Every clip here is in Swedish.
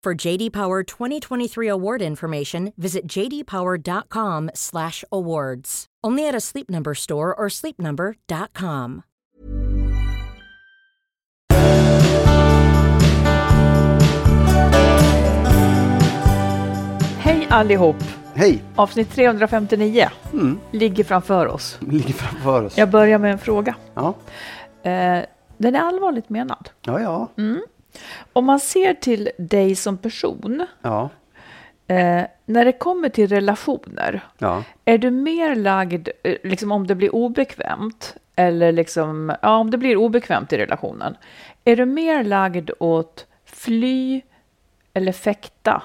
For JD Power 2023 award information, visit jdpower.com/awards. Only at a Sleep Number store or sleepnumber.com. Hej allihop! Hej! Avsnitt 359 Mm. ligger framför oss. Ligger framför oss. Jag börjar med en fråga. Ja, Eh, den är allvarligt menad. ja, ja. Mm. Om man ser till dig som person, ja. eh, när det kommer till relationer, ja. är du mer lagd, eh, liksom om det blir obekvämt, eller liksom, ja, om det blir obekvämt i relationen, är du mer lagd åt fly eller fäkta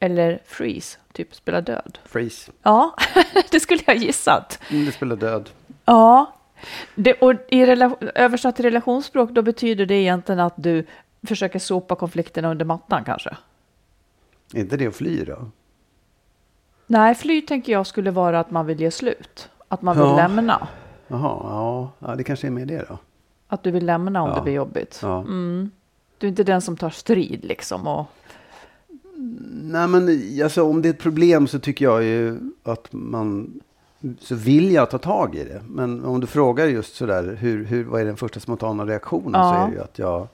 eller freeze, typ spela död? Freeze. Ja, det skulle jag gissat. Mm, det spelar död. Ja, det, och i rela- översatt till relationsspråk då betyder det egentligen att du försöker sopa konflikterna under mattan kanske? Är inte det att fly då? Nej, fly tänker jag skulle vara att man vill ge slut. Att man vill Ja. lämna. Jaha, ja. ja, det kanske är med det då. Att du vill lämna om Ja. det blir jobbigt. Ja. Mm. Du är inte den som tar strid liksom. Och, Nej, men alltså, om det är ett problem så tycker jag ju att man så vill jag ta tag i det. Men om du frågar just sådär, hur, hur, vad är den första spontana reaktionen? Ja. Så är det ju att jag,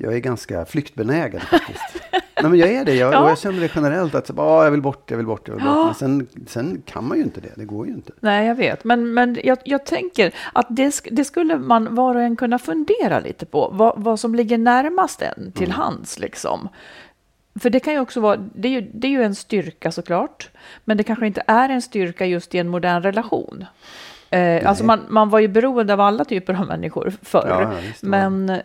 jag är ganska flyktbenägen faktiskt. Nej, men jag är det. Jag, Ja. och jag känner det generellt att "Ah, jag vill bort, jag vill bort, jag vill bort. Ja. Men sen, sen kan man ju inte det. Det går ju inte. nej, jag vet. Men, men jag, jag tänker att det, det skulle man var och en kunna fundera lite på. Vad, vad som ligger närmast en till Mm. hands liksom. För det kan ju också vara, det är ju, det är ju en styrka såklart, men det kanske inte är en styrka just i en modern relation. Eh, alltså man, man var ju beroende av alla typer av människor förr, Ja, men,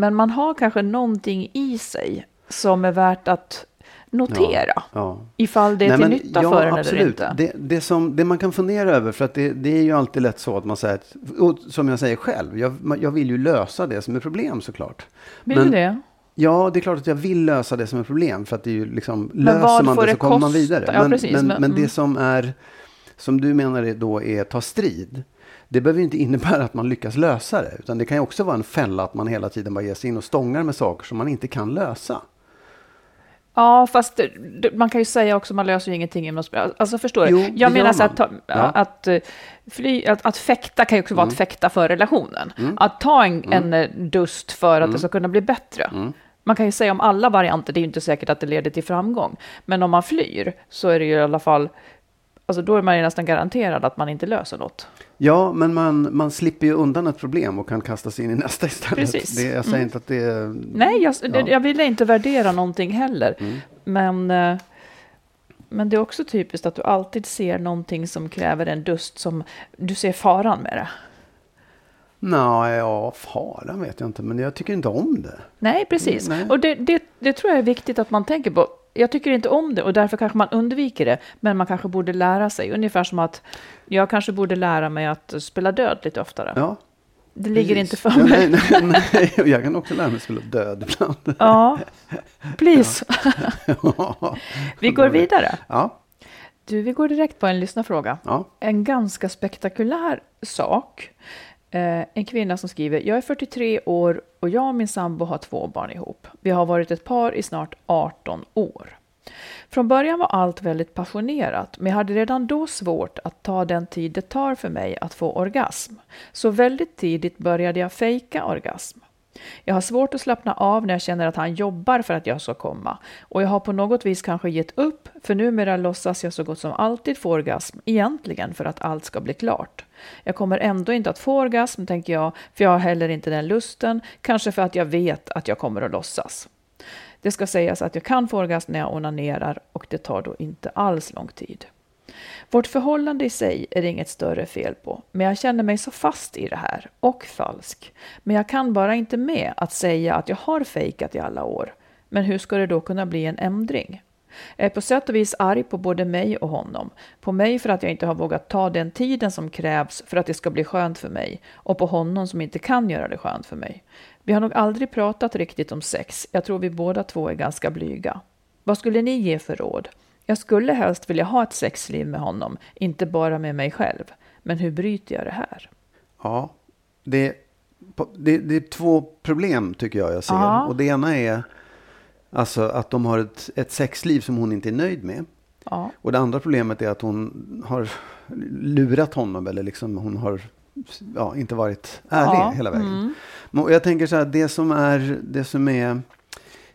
men man har kanske någonting i sig som är värt att notera, Ja. ifall det är Nej, till men nytta ja, för en eller absolut. inte. Det, det, som, det man kan fundera över, för att det, det är ju alltid lätt så att man säger, att, och som jag säger själv, jag, jag vill ju lösa det som är problem såklart. Vill men- du det? Ja, det är klart att jag vill lösa det som är problem, för att det är ju liksom, Men löser man det det så kommer man vidare. Ja, men, precis, men, men- men mm. det som är, som du menar då är ta strid, det behöver inte innebära att man lyckas lösa det, utan det kan ju också vara en fälla att man hela tiden bara ger sig in och stångar med saker som man inte kan lösa. Ja, fast man kan ju säga också man löser ju ingenting genom att spela. Alltså förstår du? Jo, jag menar så att, ta. Ja. att, eh, fly, att, att fäkta kan ju också vara Mm. att fäkta för relationen. Att ta en, en eh, dust för att Mm. det ska kunna bli bättre. Man kan ju säga om alla varianter, det är ju inte säkert att det leder till framgång. Men om man flyr så är det ju i alla fall, alltså då är man ju nästan garanterad att man inte löser något. Ja, men man, man slipper ju undan ett problem och kan kasta sig in i nästa istället. Precis. Det, jag säger Mm. inte att det är... Nej, jag, Ja. jag ville inte värdera någonting heller. Mm. Men, eh, men det är också typiskt att du alltid ser någonting som kräver en dust som du ser faran med det. Nej, ja, faran vet jag inte, men jag tycker inte om det. Nej, precis. Nej. Och det, det, det tror jag är viktigt att man tänker på. Jag tycker inte om det och därför kanske man undviker det. Men man kanske borde lära sig. Ungefär som att jag kanske borde lära mig att spela död lite oftare. Ja, det ligger Precis. inte för Ja, mig. nej, nej, nej, jag kan också lära mig spela död ibland. Ja, please. Vi går vidare. Ja, Du, vi går direkt på en lyssnarfråga. ja. En ganska spektakulär sak. Eh, en kvinna som skriver, jag är 43 år och jag och min sambo har två barn ihop. Vi har varit ett par i snart 18 år. Från början var allt väldigt passionerat, men jag hade redan då svårt att ta den tid det tar för mig att få orgasm. Så väldigt tidigt började jag fejka orgasm. Jag har svårt att slappna av när jag känner att han jobbar för att jag ska komma. Och jag har på något vis kanske gett upp, för numera låtsas jag så gott som alltid få orgasm, egentligen för att allt ska bli klart. Jag kommer ändå inte att få orgasm, tänker jag, för jag har heller inte den lusten, kanske för att jag vet att jag kommer att låtsas. Det ska sägas att jag kan få orgasm när jag onanerar och det tar då inte alls lång tid. Vårt förhållande i sig är det inget större fel på, men jag känner mig så fast i det här, och falsk. Men jag kan bara inte med att säga att jag har fejkat i alla år. Men hur ska det då kunna bli en ändring? Jag är på sätt och vis arg på både mig och honom. På mig för att jag inte har vågat ta den tiden som krävs för att det ska bli skönt för mig och på honom som inte kan göra det skönt för mig. Vi har nog aldrig pratat riktigt om sex. Jag tror vi båda två är ganska blyga. Vad skulle ni ge för råd? Jag skulle helst vilja ha ett sexliv med honom, inte bara med mig själv. Men hur bryter jag det här? ja. Det, det, det är två problem tycker jag jag ser. Ja. Och det ena är alltså att de har ett, ett sexliv som hon inte är nöjd med. Ja, Och det andra problemet är att hon har lurat honom eller liksom hon har ja, inte varit ärlig Ja, hela vägen. mm. Men Jag tänker så här, det som är, det som är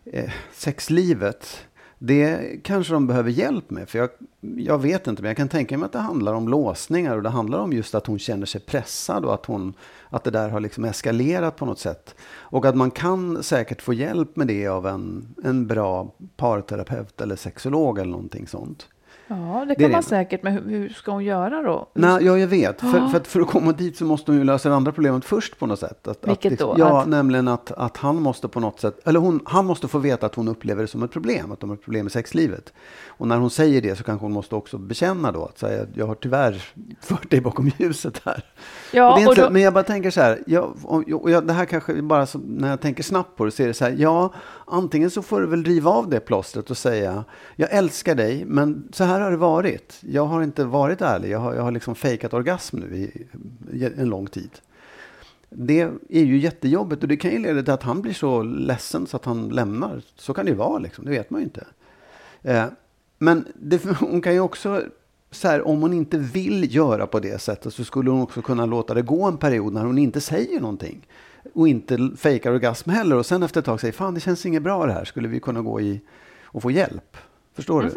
eh, sexlivet, det kanske de behöver hjälp med. För jag, jag vet inte, men jag kan tänka mig att det handlar om låsningar och det handlar om just att hon känner sig pressad och att, hon, att det där har liksom eskalerat på något sätt. Och att man kan säkert få hjälp med det av en, en bra parterapeut eller sexolog eller någonting sånt ja det Det kan är man det. säkert, men hur, hur ska hon göra då? Nej, ja, jag vet. För, Ja. för, att för att komma dit så måste hon ju lösa det andra problemet först på något sätt. Att, Vilket att, då? Ja, Att- nämligen att, att han måste på något sätt, eller hon, han måste få veta att hon upplever det som ett problem, att de har ett problem i sexlivet. Och när hon säger det så kanske hon måste också bekänna då, att säga jag har tyvärr fört dig bakom ljuset här. Ja, och det och då- Men jag bara tänker så här, jag, och, och jag, det här kanske bara så, när jag tänker snabbt på det så är det så här, ja, antingen så får du väl riva av det plåstret och säga, jag älskar dig, men så här har det varit. Jag har inte varit ärlig, jag har, jag har liksom fejkat orgasm nu i, i en lång tid. Det är ju jättejobbigt och det kan ju leda till att han blir så ledsen så att han lämnar. Så kan det ju vara, liksom, det vet man ju inte. Eh, men det, hon kan ju också, så här, om hon inte vill göra på det sättet så skulle hon också kunna låta det gå en period när hon inte säger någonting. Och inte fejkar orgasm heller. Och sen efter ett tag säger, fan det känns inget bra det här. Skulle vi kunna gå i och få hjälp? Förstår du?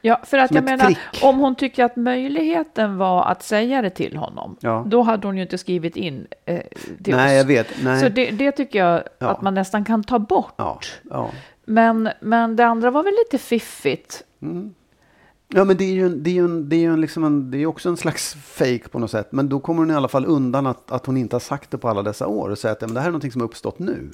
Ja, för att Som jag menar, trick. om hon tycker att möjligheten var att säga det till honom, Ja. då hade hon ju inte skrivit in eh, till Nej, oss. jag vet. Nej. Så det, det tycker jag Ja. att man nästan kan ta bort. Ja, ja. Men, men det andra var väl lite fiffigt. Ja, men det är ju, en, det är ju, en, det är ju en, liksom en, det är också en slags fake på något sätt. Men då kommer hon i alla fall undan att, att hon inte har sagt det på alla dessa år och säga att ja, men det här är någonting som har uppstått nu.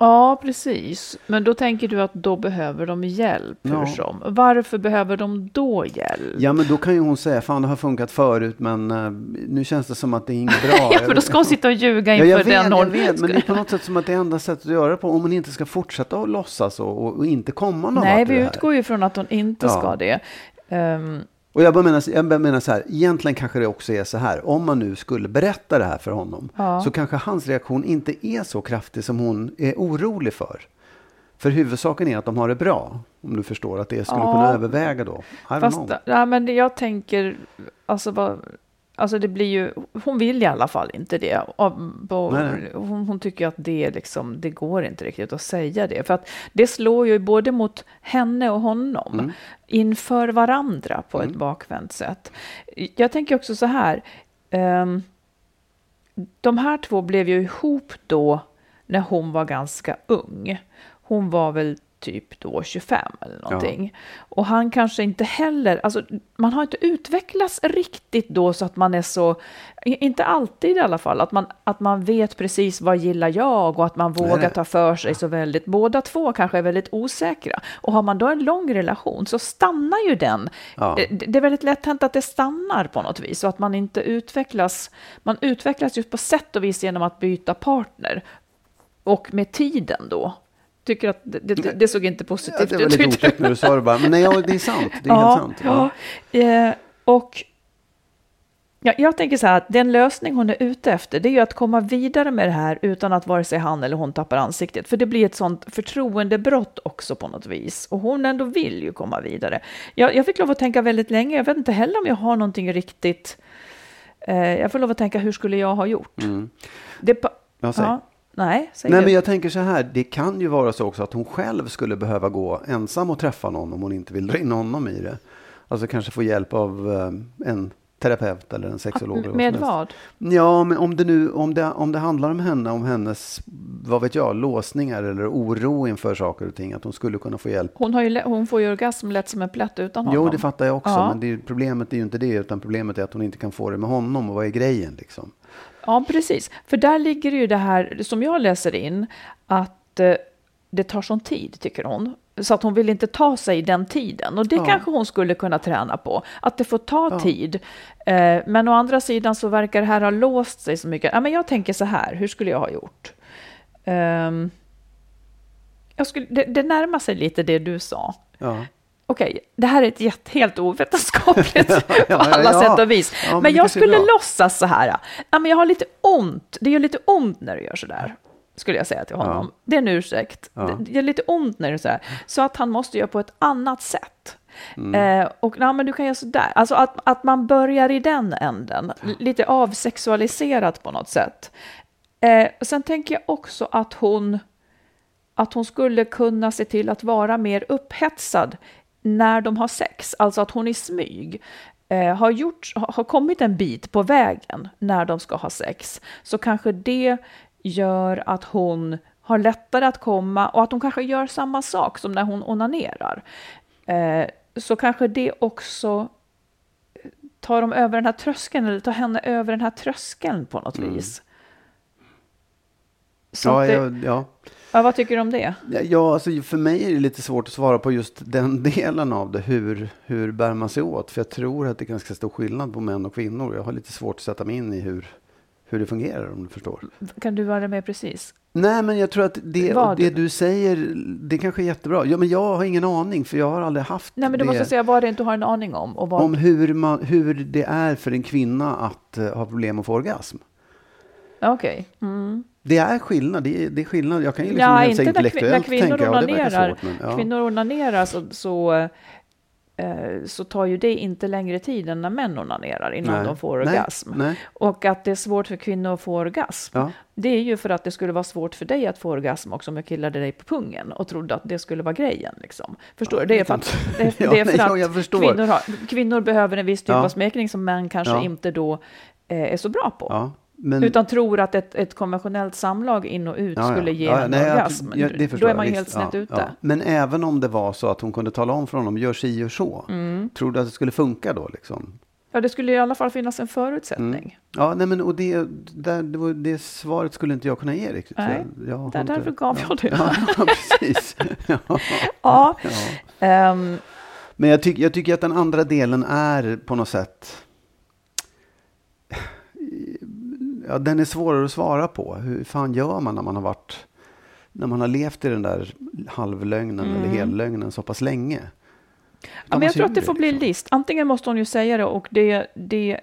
Ja, precis. Men då tänker du att då behöver de hjälp. Ja. Hur som. Varför behöver de då hjälp? Ja, men då kan ju hon säga, fan det har funkat förut, men eh, nu känns det som att det är inget bra. Ja, för då ska hon sitta och ljuga Ja, inför jag vet, den jag vet, men det är på något sätt som att det är enda sättet att göra det på om hon inte ska fortsätta att låtsas och, och, och inte komma någon Nej, vi utgår ju från att hon inte Ja. ska det. Ehm, Och jag bara menar, jag bara menar så här, egentligen kanske det också är så här, om man nu skulle berätta det här för honom, Ja. så kanske hans reaktion inte är så kraftig som hon är orolig för. För huvudsaken är att de har det bra, om du förstår, att det skulle Ja. kunna överväga då. I Fast ja, men jag tänker, alltså, vad, alltså det blir ju, hon vill i alla fall inte det. Hon, hon tycker att det, liksom, det går inte riktigt att säga det. För att det slår ju både mot henne och honom Mm. inför varandra på ett bakvänt sätt. Jag tänker också så här. ehm, de här två blev ju ihop då när hon var ganska ung. Hon var väl typ då 25 eller någonting. Och han kanske inte heller, alltså man har inte utvecklats riktigt då så att man är så, inte alltid i alla fall, att man, att man vet precis vad gillar jag och att man vågar Nej. ta för sig så väldigt. Båda två kanske är väldigt osäkra. Och har man då en lång relation så stannar ju den. Ja. Eh, Det det är väldigt lätt hänt att det stannar på något vis och att man inte utvecklas. Man utvecklas just på sätt och vis genom att byta partner. Och med tiden då. Tycker att det, det, det såg inte Ja, positivt det var lite ut. otäckt när du sa det bara. Men nej, ja, det är sant. Det är helt sant. Ja, eh, och ja, jag tänker så här att den lösning hon är ute efter det är ju att komma vidare med det här utan att vare sig han eller hon tappar ansiktet. För det blir ett sånt förtroendebrott också på något vis. Och hon ändå vill ju komma vidare. Jag, jag fick lov att tänka väldigt länge. Jag vet inte heller om jag har någonting riktigt. Eh, jag får lov att tänka hur skulle jag ha gjort? Mm. Det, Ja. Nej, säg Nej, du. men jag tänker så här. Det kan ju vara så också att hon själv skulle behöva gå ensam och träffa någon om hon inte vill dra in honom i det. Alltså kanske få hjälp av eh, en terapeut eller en sexolog. eller Med vad? Ja, men om det nu om det, om det handlar om henne, om hennes, vad vet jag, låsningar eller oro inför saker och ting, att hon skulle kunna få hjälp. Hon, har ju, hon får ju orgasm lätt som en plätt utan honom. Jo, det fattar jag också, Ja. men det problemet är ju inte det, utan problemet är att hon inte kan få det med honom och vad är grejen liksom? Ja, precis. För där ligger ju det här, som jag läser in, att eh, det tar sån tid, tycker hon. Så att hon vill inte ta sig den tiden. Och det Ja. kanske hon skulle kunna träna på. Att det får ta Ja. tid. Eh, men å andra sidan så verkar det här ha låst sig så mycket. Ja, men jag tänker så här, hur skulle jag ha gjort? Ehm, jag skulle, det, det närmar sig lite det du sa. Ja. Okej, det här är ett jätte, helt ovetenskapligt på ja, alla ja. sätt och vis. Ja, men jag skulle låtsas så här. Ja, men jag har lite ont. Det gör lite ont när du gör så där. Skulle jag säga till honom. Det är en ursäkt. Ja. Det gör lite ont när du så här. Så att han måste göra på ett annat sätt. Mm. Eh, och ja, men du kan göra så där. Alltså att, att man börjar i den änden. Lite avsexualiserat på något sätt. Eh, sen tänker jag också att hon att hon skulle kunna se till att vara mer upphetsad när de har sex. Alltså att hon i smyg eh, har, gjort, har kommit en bit på vägen när de ska ha sex. Så kanske det gör att hon har lättare att komma och att hon kanske gör samma sak som när hon onanerar. Eh, så kanske det också tar dem över den här tröskeln eller tar henne över den här tröskeln på något vis. Så Ja, det, ja, ja. Ja, vad tycker du om det? Ja, alltså för mig är det lite svårt att svara på just den delen av det. Hur, hur bär man sig åt? För jag tror att det är ganska stor skillnad på män och kvinnor. Jag har lite svårt att sätta mig in i hur, hur det fungerar, om du förstår. Kan du vara med precis? Nej, men jag tror att det, Vad? det du säger, det kanske är jättebra. Ja, men jag har ingen aning, för jag har aldrig haft Nej, men du det. måste säga vad det är du har en aning om. Och vad... Om hur, man, hur det är för en kvinna att eh, ha problem att få orgasm. Okej. Mm. Det är skillnad. Det är, det är skillnad. Jag kan ju liksom Ja, inte när, kvin- när intellektuellt kvinnor tänka, ja, onanerar. svårt, men, ja. Kvinnor onanerar så, så, eh, så tar ju det inte längre tid än när män onanerar innan Nej. de får orgasm. Nej, Och att det är svårt för kvinnor att få orgasm. ja. Det är ju för att det skulle vara svårt för dig att få orgasm också om jag killade dig på pungen och trodde att det skulle vara grejen. Liksom. Förstår du? Det är för att, det, Ja, det är för ja, att jag förstår. kvinnor, har, kvinnor behöver en viss typ Ja. av smekning som män kanske Ja. inte då eh, är så bra på. Men, Utan tror att ett, ett konventionellt samlag in och ut Ja, skulle ge Ja, en nej, orgasm. ja, det Då är man ju helt snett Ja, ute. Men även om det var så att hon kunde tala om för honom, gör si, gör så. Mm. Tror du att det skulle funka då? Liksom? Ja, det skulle i alla fall finnas en förutsättning. Ja, nej, men och det, där, det, det svaret skulle inte jag kunna ge riktigt. Nej, jag, där- därför gav ja. jag det. Ja, precis. Ja. Ehm, Men jag, tyck, jag tycker att den andra delen är på något sätt... Ja, den är svårare att svara på. Hur fan gör man när man har varit... När man har levt i den där halvlögnen eller hellögnen så pass länge? ja, men jag tror att det får bli liksom. list. Antingen måste hon ju säga det och det, det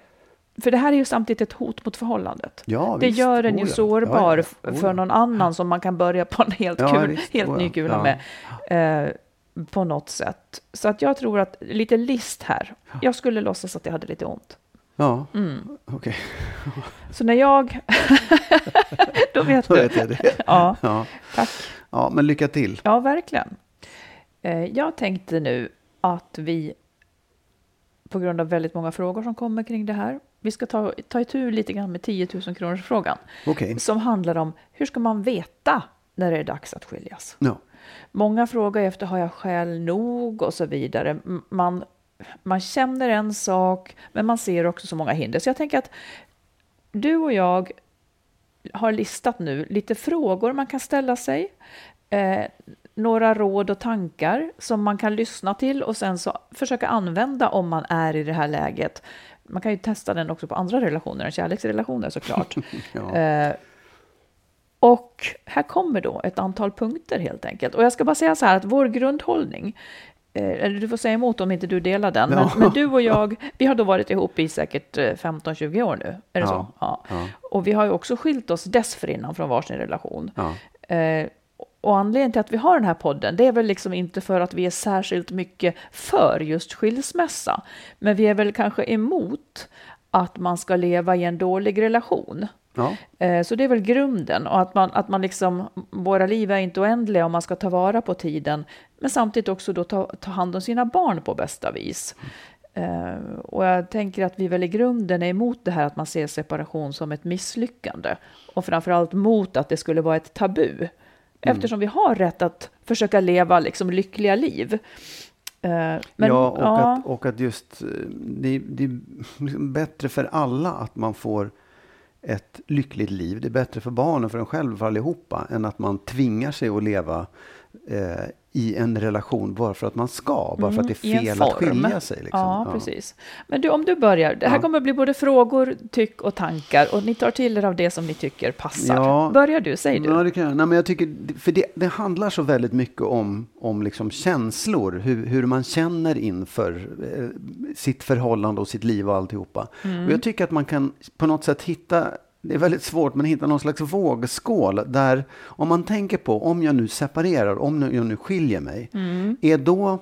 för det här är ju samtidigt ett hot mot förhållandet. Ja, det visst. gör en ju sårbar Ja, för någon annan som man kan börja på en helt, kul, visst. helt Oh, ny kula med. Eh, på något sätt. Så att jag tror att lite list här. Jag skulle låtsas att jag hade lite ont. Ja, Mm. okej. Så när jag... då vet Då du. vet jag det. Ja, Ja. tack. ja, men lycka till. Ja, verkligen. Eh, Jag tänkte nu att vi, på grund av väldigt många frågor som kommer kring det här, vi ska ta, ta itu lite grann med 10 000 kronors frågan Okej. som handlar om hur ska man veta när det är dags att skiljas? Ja. Många frågar efter, har jag skäl nog och så vidare. Man, man känner en sak, men man ser också så många hinder. Så jag tänker att du och jag har listat nu lite frågor man kan ställa sig. Eh, några råd och tankar som man kan lyssna till och sen så försöka använda om man är i det här läget. Man kan ju testa den också på andra relationer än kärleksrelationer såklart. Ja. Eh, och här kommer då ett antal punkter helt enkelt. Och jag ska bara säga så här att vår grundhållning, eller du får säga emot om inte du delar den, Ja. men, men du och jag, vi har då varit ihop i säkert eh, 15-20 år nu. Är det Ja. så? Ja. Ja. Och vi har ju också skilt oss dessförinnan från varsin relation. Eh, och anledningen till att vi har den här podden, det är väl liksom inte för att vi är särskilt mycket för just skilsmässa, men vi är väl kanske emot att man ska leva i en dålig relation. Ja. Eh, Så det är väl grunden och att man, att man liksom, våra liv är inte oändliga och man ska ta vara på tiden, men samtidigt också då ta, ta hand om sina barn på bästa vis. Eh, och jag tänker att vi väl i grunden är emot det här att man ser separation som ett misslyckande och framförallt mot att det skulle vara ett tabu. Eftersom vi har rätt att försöka leva liksom lyckliga liv. Eh, men- ja, och, ja. Att, och att just eh, det, det är liksom bättre för alla att man får ett lyckligt liv. Det är bättre för barnen, för en själv, för allihopa, än att man tvingar sig att leva eh, i en relation bara för att man ska, bara för att det Mm, i är fel att skilja sig. Liksom. Ja, precis. Men du, om du börjar. Det här Ja. kommer att bli både frågor, tyck och tankar och ni tar till er av det som ni tycker passar. Ja. Börjar du, säg du. Ja, det kan jag. Nej, men jag tycker, för det, det handlar så väldigt mycket om, om liksom känslor, hur, hur man känner inför eh, sitt förhållande och sitt liv och alltihopa. Mm. Och jag tycker att man kan på något sätt hitta, det är väldigt svårt, men hitta någon slags vågskål där om man tänker på, om jag nu separerar, om jag nu skiljer mig, Mm. är då,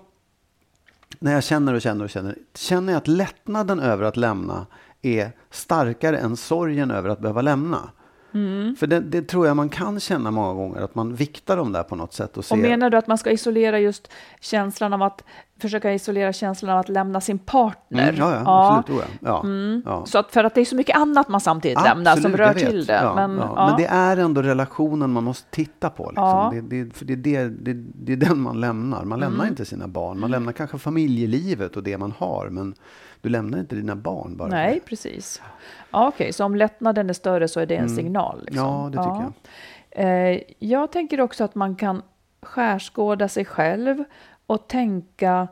när jag känner och känner och känner, känner jag att lättnaden över att lämna är starkare än sorgen över att behöva lämna. Mm. För det, det tror jag man kan känna många gånger, att man viktar dem där på något sätt. Och, ser, Och menar du att man ska isolera just känslan av att försöka isolera känslan av att lämna sin partner? Mm, ja, ja, absolut. tror jag. Ja, Mm. ja. Så att för att det är så mycket annat man samtidigt lämnar som Absolut, rör till det. Ja, men, ja. ja. men det är ändå relationen man måste titta på. Liksom. Ja. Det, det, för det, är det, det, det är den man lämnar. Man lämnar Mm. inte sina barn. Man lämnar kanske familjelivet och det man har. Men du lämnar inte dina barn bara. Nej, precis. Ja, Okej, så om lättnaden är större så är det en Mm. signal? Liksom. Ja, det tycker jag. Eh, jag tänker också att man kan skärskåda sig själv och tänka,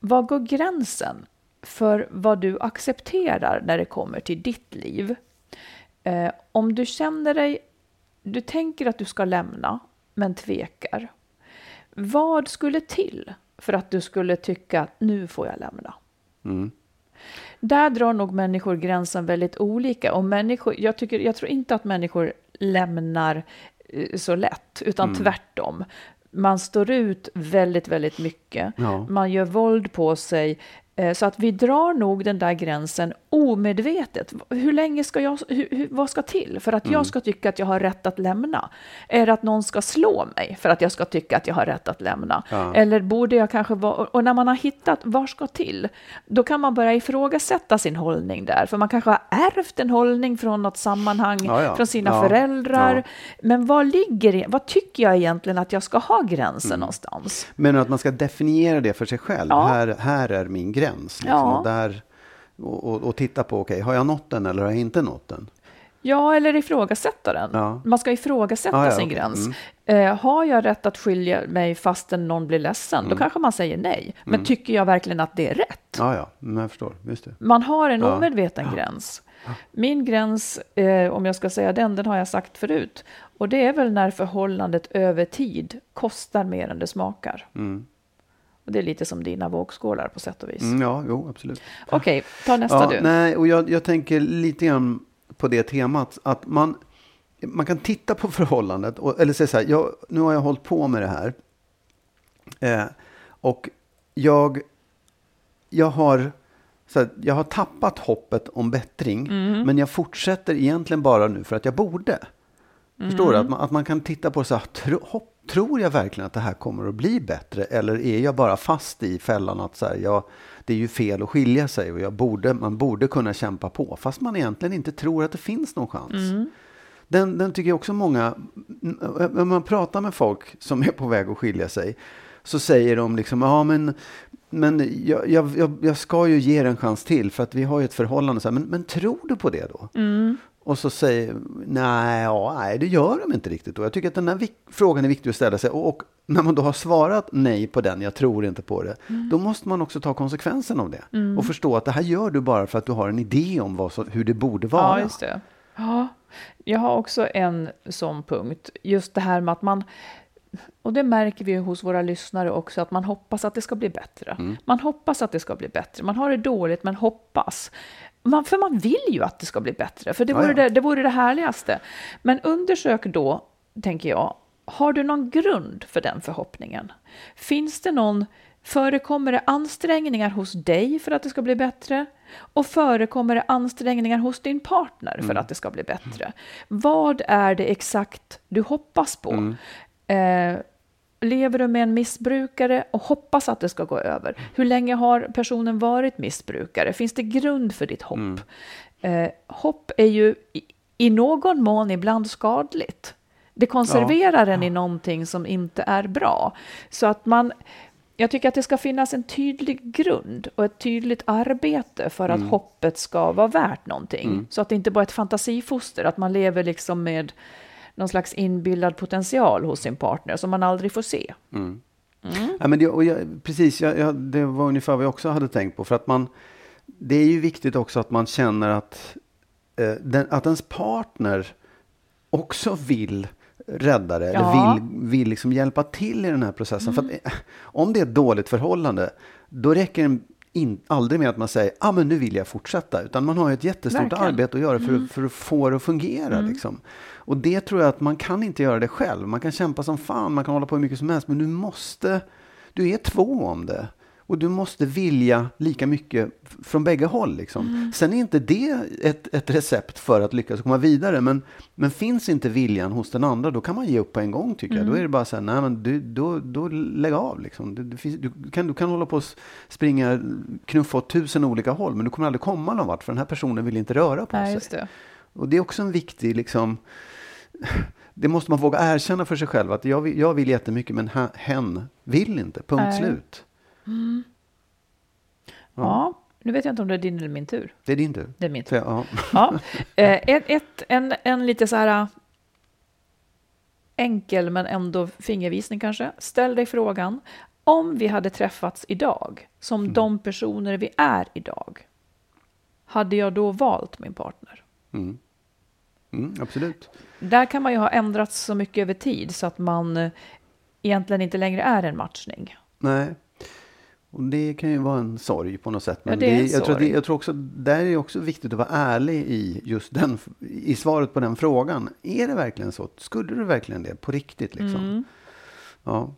var går gränsen för vad du accepterar när det kommer till ditt liv? Eh, om du känner dig, du tänker att du ska lämna, men tvekar. Vad skulle till för att du skulle tycka att nu får jag lämna? Mm. Där drar nog människor gränsen väldigt olika. Och människor, jag, tycker, jag tror inte att människor lämnar eh, så lätt, utan Mm. tvärtom. Man står ut väldigt, väldigt mycket. Ja. Man gör våld på sig. Eh, Så att vi drar nog den där gränsen omedvetet. Hur länge ska jag, hur, vad ska till för att Mm. jag ska tycka att jag har rätt att lämna? Är det att någon ska slå mig för att jag ska tycka att jag har rätt att lämna? Ja. Eller borde jag kanske vara, och när man har hittat vad ska till, då kan man börja ifrågasätta sin hållning där. För man kanske har ärvt en hållning från något sammanhang, Ja, ja. från sina föräldrar. Men vad ligger vad tycker jag egentligen att jag ska ha gränsen Mm. någonstans? Men att man ska definiera det för sig själv. Här, här är min gräns. Liksom. Ja. Och, där, och, och, och titta på, okej, har jag nått den eller har jag inte nått den? Ja, eller ifrågasätta den. Ja. Man ska ifrågasätta Ja, ja, sin okej. gräns. Mm. Eh, har jag rätt att skilja mig fastän någon blir ledsen? Mm. Då kanske man säger nej. Men tycker jag verkligen att det är rätt? Ja, ja, men jag förstår. Just det. Man har en Ja. omedveten gräns. Min gräns, eh, om jag ska säga den, den har jag sagt förut. Och det är väl när förhållandet över tid kostar mer än det smakar. Mm. Och det är lite som dina vågskålar på sätt och vis. Mm, ja, jo, absolut. Okej, ta nästa Ja, du. nej, och jag, jag tänker lite grann på det temat. Att man, man kan titta på förhållandet. Och, eller säga så här, jag, nu har jag hållit på med det här. Eh, och jag, jag, har, så här, jag har tappat hoppet om bättring. Men jag fortsätter egentligen bara nu för att jag borde. Förstår du? Att man, att man kan titta på så här, tro, hopp, tror jag verkligen att det här kommer att bli bättre? Eller är jag bara fast i fällan att så här, jag, det är ju fel att skilja sig och jag borde, man borde kunna kämpa på. Fast man egentligen inte tror att det finns någon chans. Den, den tycker jag också många, när man pratar med folk som är på väg att skilja sig, så säger de liksom, ja men, men jag, jag, jag ska ju ge er en chans till för att vi har ju ett förhållande. Så här, men, men tror du på det då? Mm. Och så säger nej, ja, nej, det gör de inte riktigt. Och jag tycker att den här frågan är viktig att ställa sig. Och, och, när man då har svarat nej på den, jag tror inte på det, mm. då måste man också ta konsekvensen av det. Mm. Och förstå att det här gör du bara för att du har en idé om vad så, hur det borde vara. Ja, just det. Ja, jag har också en sån punkt. Just det här med att man och det märker vi hos våra lyssnare också, att man hoppas att det ska bli bättre. Mm. Man hoppas att det ska bli bättre. Man har det dåligt, men hoppas. Man, för man vill ju att det ska bli bättre, för det vore, ja, ja. Det, det vore det härligaste. Men undersök då, tänker jag, har du någon grund för den förhoppningen? Finns det någon, förekommer det ansträngningar hos dig för att det ska bli bättre? Och förekommer det ansträngningar hos din partner för mm. att det ska bli bättre? Vad är det exakt du hoppas på? Mm. Eh, lever du med en missbrukare och hoppas att det ska gå över? Hur länge har personen varit missbrukare? Finns det grund för ditt hopp? Mm. Eh, hopp är ju i, i, någon mån ibland skadligt. Det konserverar ja. en i någonting som inte är bra. Så att man, jag tycker att det ska finnas en tydlig grund och ett tydligt arbete för att mm. hoppet ska vara värt någonting. Mm. Så att det inte bara är ett fantasifoster, att man lever liksom med någon slags inbillad potential hos sin partner som man aldrig får se. Mm. Mm. Ja, men det, och jag, precis, jag, jag, det var ungefär vad jag också hade tänkt på. För att man, det är ju viktigt också att man känner att, eh, den, att ens partner också vill rädda det, ja. eller vill, vill liksom hjälpa till i den här processen. Mm. För att, eh, om det är ett dåligt förhållande, då räcker det in, aldrig med att man säger ah, men nu vill jag fortsätta. Utan man har ett jättestort Verkligen. arbete att göra för, mm. för att få det att fungera. Mm. Liksom. Och det tror jag att man kan inte göra det själv. Man kan kämpa som fan, man kan hålla på hur mycket som helst. Men du måste, du är två om det. Och du måste vilja lika mycket från bägge håll. Liksom. Mm. Sen är inte det ett, ett recept för att lyckas komma vidare. Men, men finns inte viljan hos den andra, då kan man ge upp på en gång tycker mm. jag. Då är det bara så här, nej men du, då, då lägg av. Liksom. Du, du, du, kan, du kan hålla på och springa, knuffa åt tusen olika håll, men du kommer aldrig komma någon vart, för den här personen vill inte röra på nej, sig. Det. Och det är också en viktig, liksom, det måste man våga erkänna för sig själv, att jag vill, jag vill jättemycket, men hen vill inte, punkt nej. slut. Mm. Ja. ja. nu vet jag inte om det är din eller min tur. Det är din tur. Det är min tur. Ja. ja. Eh, ett, ett, en, en lite så här enkel men ändå fingervisning kanske. Ställ dig frågan, om vi hade träffats idag, som mm. de personer vi är idag, hade jag då valt min partner? Mm. Mm, absolut. Där kan man ju ha ändrats så mycket över tid så att man eh, egentligen inte längre är en matchning. Nej, och det kan ju vara en sorg på något sätt. Men ja, det det, jag, tror det, jag tror också, där är också viktigt att vara ärlig i just den, i svaret på den frågan. Är det verkligen så? Skulle du verkligen det på riktigt liksom? Mm. Ja.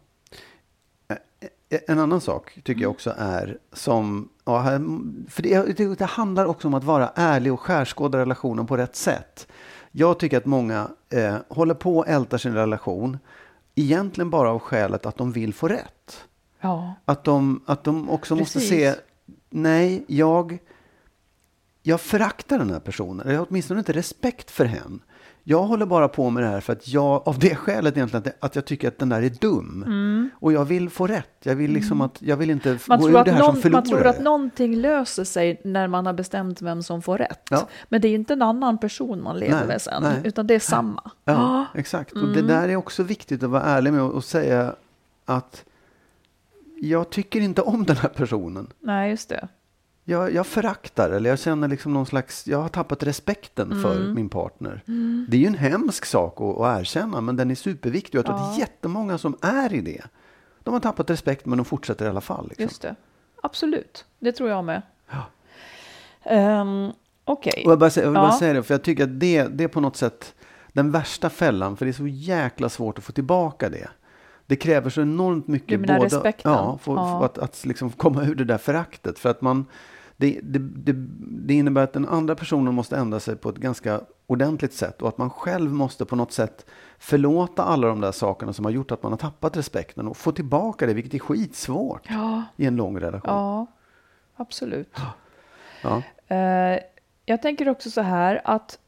En annan sak tycker jag också är som, ja, för det, det, handlar också om att vara ärlig och skärskåda relationen på rätt sätt. Jag tycker att många eh, håller på och ältar sin relation, egentligen bara av skälet att de vill få rätt. Ja. Att, de, att de också Precis. måste se, nej, jag, jag föraktar den här personen. Jag har åtminstone inte respekt för henne. Jag håller bara på med det här för att jag, av det skälet egentligen, att, att jag tycker att den där är dum. Mm. Och jag vill få rätt. Jag vill liksom att, jag vill inte man gå ur det här någon, som förlorare. Man tror att någonting löser sig när man har bestämt vem som får rätt. Ja. Men det är inte en annan person man lever nej, med sen, nej. utan det är samma. Ja, ah. exakt. Mm. Och det mm. där är också viktigt att vara ärlig med och säga att jag tycker inte om den här personen. Nej, just det jag, jag föraktar eller jag känner liksom någon slags, jag har tappat respekten mm. för min partner. Mm. Det är ju en hemsk sak att, att erkänna, men den är superviktig. Jag tror ja. att det är jättemånga som är i det. De har tappat respekt, men de fortsätter i alla fall. Liksom. Just det. Absolut, det tror jag med. Ja. Um, Okej. Okay. Jag, bara, jag vill bara säga det, för jag tycker att det, det är på något sätt den värsta fällan, för det är så jäkla svårt att få tillbaka det. Det kräver så enormt mycket. Menar både, respekten? Ja, för, ja. för att, att liksom komma ur det där föraktet. För att man, det, det, det, det, innebär att den andra personen måste ändra sig på ett ganska ordentligt sätt och att man själv måste på något sätt förlåta alla de där sakerna som har gjort att man har tappat respekten och få tillbaka det, vilket är skitsvårt ja. i en lång relation. Ja, absolut. Ja. Uh, jag tänker också så här att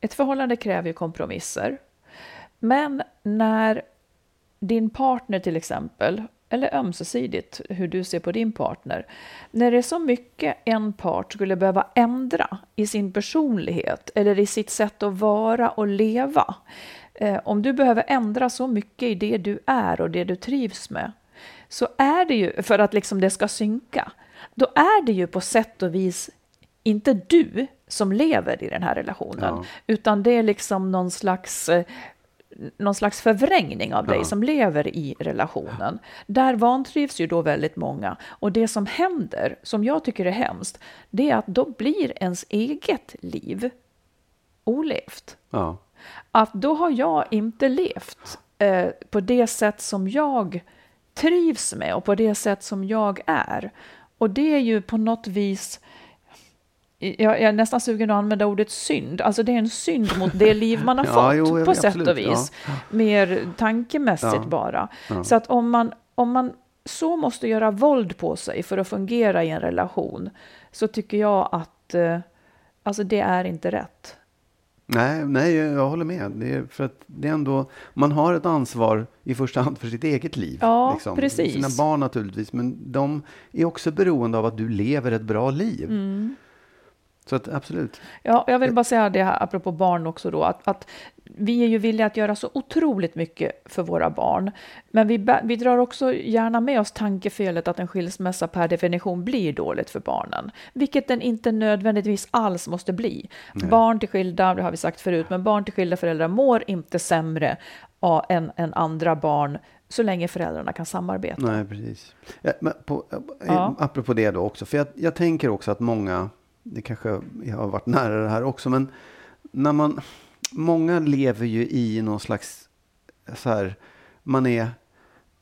ett förhållande kräver ju kompromisser. Men när din partner till exempel, eller ömsesidigt hur du ser på din partner, när det är så mycket en part skulle behöva ändra i sin personlighet eller i sitt sätt att vara och leva. Eh, om du behöver ändra så mycket i det du är och det du trivs med, så är det ju, för att liksom det ska synka, då är det ju på sätt och vis inte du som lever i den här relationen, Ja. utan det är liksom någon slags eh, någon slags förvrängning av dig Ja. som lever i relationen. Där vantrivs ju då väldigt många. Och det som händer, som jag tycker är hemskt, det är att då blir ens eget liv olevt. Ja. Att då har jag inte levt eh, på det sätt som jag trivs med och på det sätt som jag är. Och det är ju på något vis jag är nästan sugen att använda ordet synd. Alltså det är en synd mot det liv man har Ja, fått jo, på sätt absolut, och vis. Mer tankemässigt Ja. bara. Ja. Så att om man, om man så måste göra våld på sig för att fungera i en relation så tycker jag att eh, alltså det är inte rätt. Nej, nej, jag håller med. Det är för att det är ändå, man har ett ansvar i första hand för sitt eget liv. liksom. Ja, precis. Sina barn naturligtvis, men de är också beroende av att du lever ett bra liv. Mm. Så att absolut. Ja, jag vill bara säga det här apropå barn också då, att, att vi är ju villiga att göra så otroligt mycket för våra barn. Men vi, vi drar också gärna med oss tankefelet att en skilsmässa per definition blir dåligt för barnen. Vilket den inte nödvändigtvis alls måste bli. Barn till skilda, det har vi sagt förut, men barn till skilda föräldrar mår inte sämre ja, än, än andra barn så länge föräldrarna kan samarbeta. Nej, precis. Ja, men på, eh, Ja. Apropå det då också, för jag, jag tänker också att många, det kanske jag har varit nära det här också, men när man, många lever ju i någon slags, så här, man är,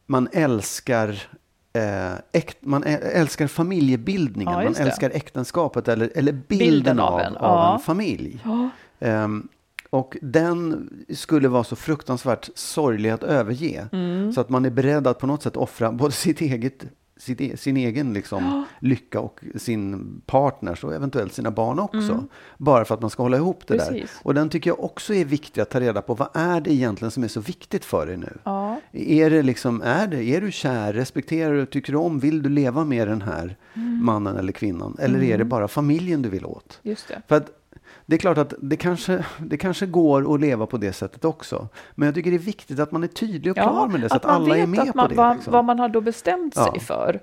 man älskar Eh, äkt, man älskar familjebildningen, Ja, man älskar äktenskapet eller, eller bilden, Bilden av, av av, en, en, ja. familj. Ja, Ehm, och den skulle vara så fruktansvärt sorglig att överge. Mm. Så att man är beredd att på något sätt offra både sitt eget, sitt, e- sin egen liksom, lycka och sin partners och eventuellt sina barn också. Bara för att man ska hålla ihop det där. Mm. Precis. Och den tycker jag också är viktig att ta reda på. Vad är det egentligen som är så viktigt för dig nu? ja, Är, det liksom, är, det, är du kär, respekterar du, tycker du om, vill du leva med den här Mm. mannen eller kvinnan? Eller är det bara familjen du vill åt? just det. För att det är klart att det kanske, det kanske går att leva på det sättet också. Men jag tycker det är viktigt att man är tydlig och klar med det så att, man alla är med att på det. Vad, liksom. vad man har då bestämt sig Ja. för.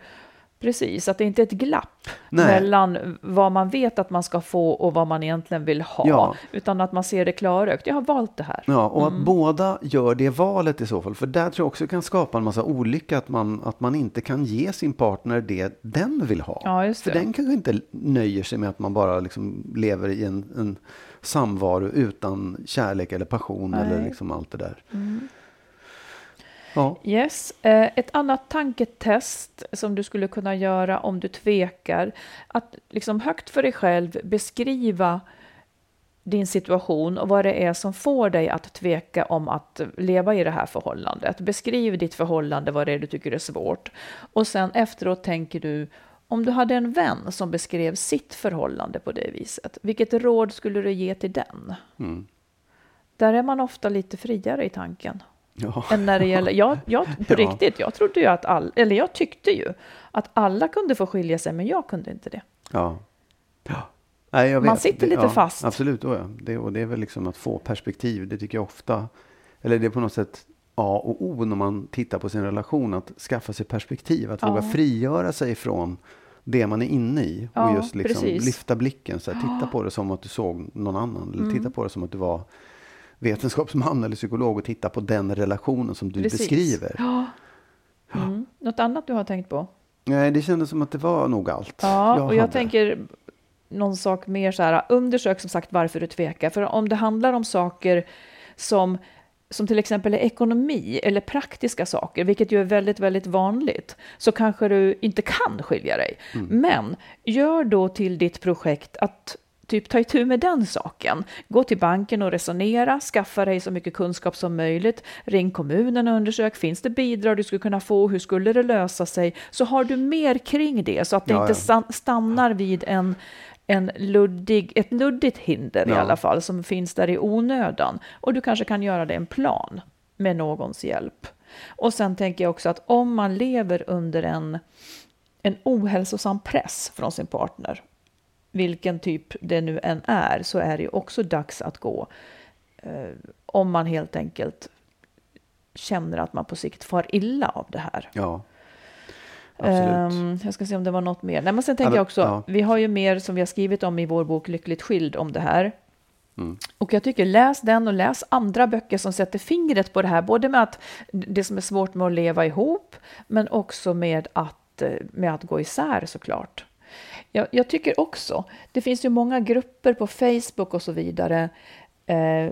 Precis, att det inte är ett glapp Nej. mellan vad man vet att man ska få och vad man egentligen vill ha. Ja. Utan att man ser det klarögt. Jag har valt det här. Ja, och Mm. att båda gör det valet i så fall. För där tror jag också kan skapa en massa olycka. Att man, att man inte kan ge sin partner det den vill ha. Ja, just För den kanske inte nöjer sig med att man bara liksom lever i en, en samvaro utan kärlek eller passion Nej. eller liksom allt det där. Ja, Yes. Eh, Ett annat tanketest som du skulle kunna göra om du tvekar. Att liksom högt för dig själv beskriva din situation och vad det är som får dig att tveka om att leva i det här förhållandet. Beskriv ditt förhållande, vad det är du tycker är svårt. Och sen efteråt tänker du, om du hade en vän som beskrev sitt förhållande på det viset, vilket råd skulle du ge till den? Mm. Där är man ofta lite friare i tanken ja. än när det gäller, jag, jag, på Ja. riktigt, jag trodde ju att all, eller jag tyckte ju att alla kunde få skilja sig, men jag kunde inte det. ja. ja. Nej, jag Man vet. sitter Det- lite ja, fast. Absolut, oh ja. det, och det är väl liksom att få perspektiv. Det tycker jag ofta, eller det är på något sätt A och O när man tittar på sin relation. Att skaffa sig perspektiv, att Ja. våga frigöra sig från det man är inne i. Ja, och just liksom lyfta blicken. Så här, titta på det som att du såg någon annan. Eller Mm. titta på det som att du var vetenskapsman eller psykolog och titta på den relationen som du Precis. beskriver. Ja. Mm. Något annat du har tänkt på? Nej, det kändes som att det var nog allt. Ja, och jag hade. tänker någon sak mer så här, undersök som sagt varför du tvekar. För om det handlar om saker som, som till exempel är ekonomi eller praktiska saker, vilket ju är väldigt, väldigt vanligt, så kanske du inte kan skilja dig. Men gör då till ditt projekt att typ ta itu med den saken. Gå till banken och resonera, skaffa dig så mycket kunskap som möjligt, ring kommunen och undersök, finns det bidrag du skulle kunna få, hur skulle det lösa sig? Så har du mer kring det så att det Ja, inte ja. stannar vid en, en luddig, ett luddigt hinder i Ja. alla fall som finns där i onödan. Och du kanske kan göra det en plan med någons hjälp. Och sen tänker jag också att om man lever under en, en ohälsosam press från sin partner, vilken typ det nu än är, så är det ju också dags att gå. Eh, om man helt enkelt känner att man på sikt far illa av det här. Ja, absolut. Ehm, jag ska se om det var något mer. Nej, men sen Ja, tänker men- jag också, ja. vi har ju mer som vi har skrivit om i vår bok Lyckligt skild om det här. Mm. Och jag tycker läs den och läs andra böcker som sätter fingret på det här, både med att det som är svårt med att leva ihop, men också med att, eh, med att gå isär såklart. Jag, jag tycker också, det finns ju många grupper på Facebook och så vidare, eh,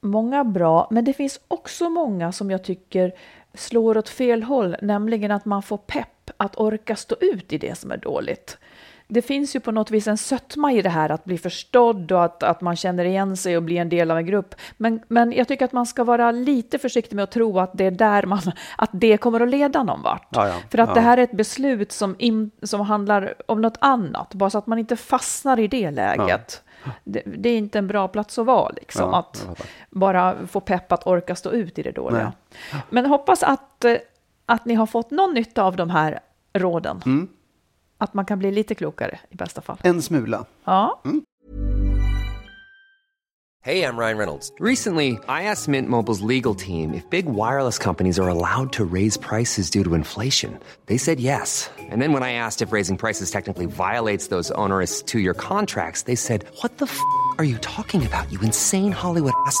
många bra, men det finns också många som jag tycker slår åt fel håll, nämligen att man får pepp att orka stå ut i det som är dåligt. Det finns ju på något vis en sötma i det här att bli förstådd och att, att man känner igen sig och blir en del av en grupp. Men, men jag tycker att man ska vara lite försiktig med att tro att det är där man, att det kommer att leda någon vart. Ja, ja. För att Ja. det här är ett beslut som, in, som handlar om något annat, bara så att man inte fastnar i det läget. Det, det är inte en bra plats att vara, liksom, att bara få pepp att orka stå ut i det dåliga. Men hoppas att, eh, att ni har fått någon nytta av de här råden. Mm. Att man kan bli lite klokare i bästa fall. En smula. Ja. Hey, I'm Ryan Reynolds. Recently, I asked Mint Mobile's legal team if big wireless companies are allowed to raise prices due to inflation. They said yes. And then when I asked if raising prices technically violates those onerous two year contracts, they said, What the f are you talking about, you insane Hollywood ass?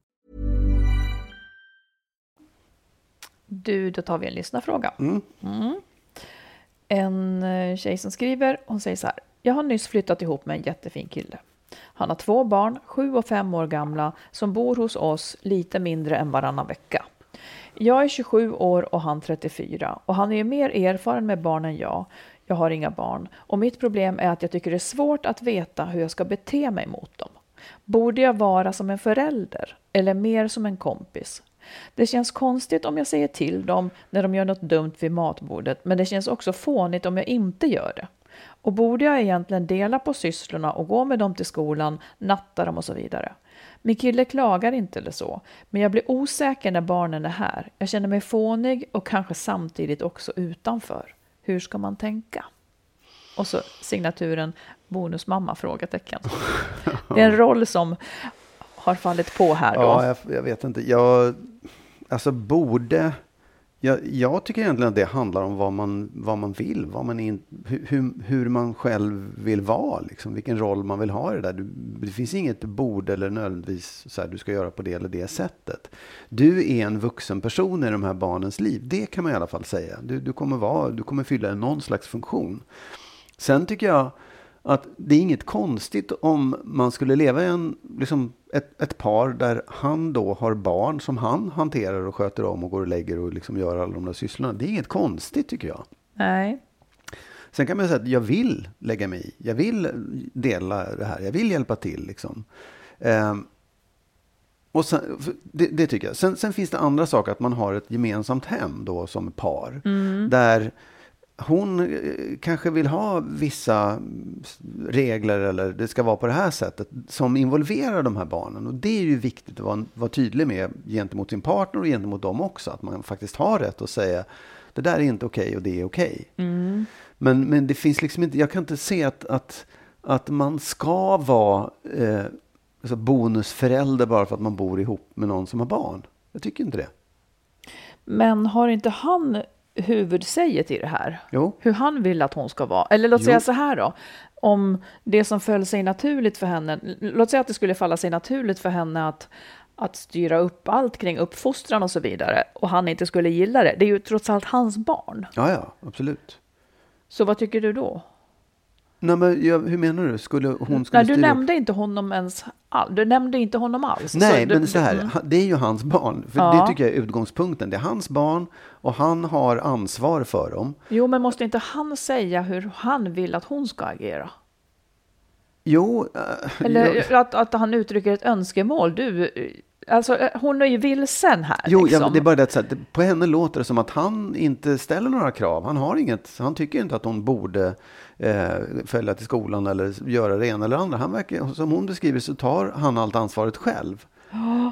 Du, då tar vi en lyssnarfråga. Mm. En eh, tjej som skriver, hon säger så här. Jag har nyss flyttat ihop med en jättefin kille. Han har två barn, sju och fem år gamla, som bor hos oss lite mindre än varannan vecka. Jag är 27 år och han 34 och han är mer erfaren med barn än jag. Jag har inga barn och mitt problem är att jag tycker det är svårt att veta hur jag ska bete mig mot dem. Borde jag vara som en förälder eller mer som en kompis? Det känns konstigt om jag säger till dem när de gör något dumt vid matbordet, men det känns också fånigt om jag inte gör det. Och borde jag egentligen dela på sysslorna och gå med dem till skolan, natta dem och så vidare? Min kille klagar inte eller så, men jag blir osäker när barnen är här. Jag känner mig fånig och kanske samtidigt också utanför. Hur ska man tänka? Och så signaturen bonusmamma? Frågetecken. Det är en roll som har fallit på här då. Ja, jag, jag vet inte. Jag, alltså borde... Jag, jag tycker egentligen att det handlar om vad man, vad man vill, vad man in, hur, hur man själv vill vara, liksom, vilken roll man vill ha i det där. Du, det finns inget borde eller nödvändigtvis så här, du ska göra på det eller det sättet. Du är en vuxen person i de här barnens liv, det kan man i alla fall säga. Du, du, kommer, vara, du kommer fylla någon slags funktion. Sen tycker jag att det är inget konstigt om man skulle leva i en, liksom ett, ett par där han då har barn som han hanterar och sköter om och går och lägger och liksom gör alla de där sysslorna. Det är inget konstigt tycker jag. Nej. Sen kan man säga att jag vill lägga mig i. Jag vill dela det här. Jag vill hjälpa till. Liksom. Ehm, Och sen, det, det tycker jag. Sen, sen finns det andra saker, att man har ett gemensamt hem då som par. Där hon eh, kanske vill ha vissa regler eller det ska vara på det här sättet som involverar de här barnen. Och det är ju viktigt att vara, vara tydlig med gentemot sin partner och gentemot dem också. Att man faktiskt har rätt att säga det där är inte okej och det är okej. Men, men det finns liksom inte, jag kan inte se att, att, att man ska vara eh, alltså bonusförälder bara för att man bor ihop med någon som har barn. Jag tycker inte det. Men har inte han huvudsäget i det här? Jo. Hur han vill att hon ska vara? Eller låt Jo. säga så här då. Om det som föll sig naturligt för henne, låt säga att det skulle falla sig naturligt för henne att, att styra upp allt kring uppfostran och så vidare och han inte skulle gilla det. Det är ju trots allt hans barn. Ja, ja, absolut. Så vad tycker du då? Nej, men jag, hur menar du? Skulle hon skulle Nej, du styra upp- nämnde inte honom ens all, Du nämnde inte honom alls. Nej, du- men så här, mm. det är ju hans barn. För Ja. Det tycker jag är utgångspunkten. Det är hans barn och han har ansvar för dem. Jo, men måste inte han säga hur han vill att hon ska agera? Jo, äh, Eller jag, att, att han uttrycker ett önskemål. Du, alltså, eh, hon är ju vilsen här. jo liksom. ja, det är bara det att så här, det, på henne låter det som att han inte ställer några krav. Han har inget, han tycker inte att hon borde eh, följa till skolan eller göra det ena eller andra. Han verkar, som hon beskriver så tar han allt ansvaret själv.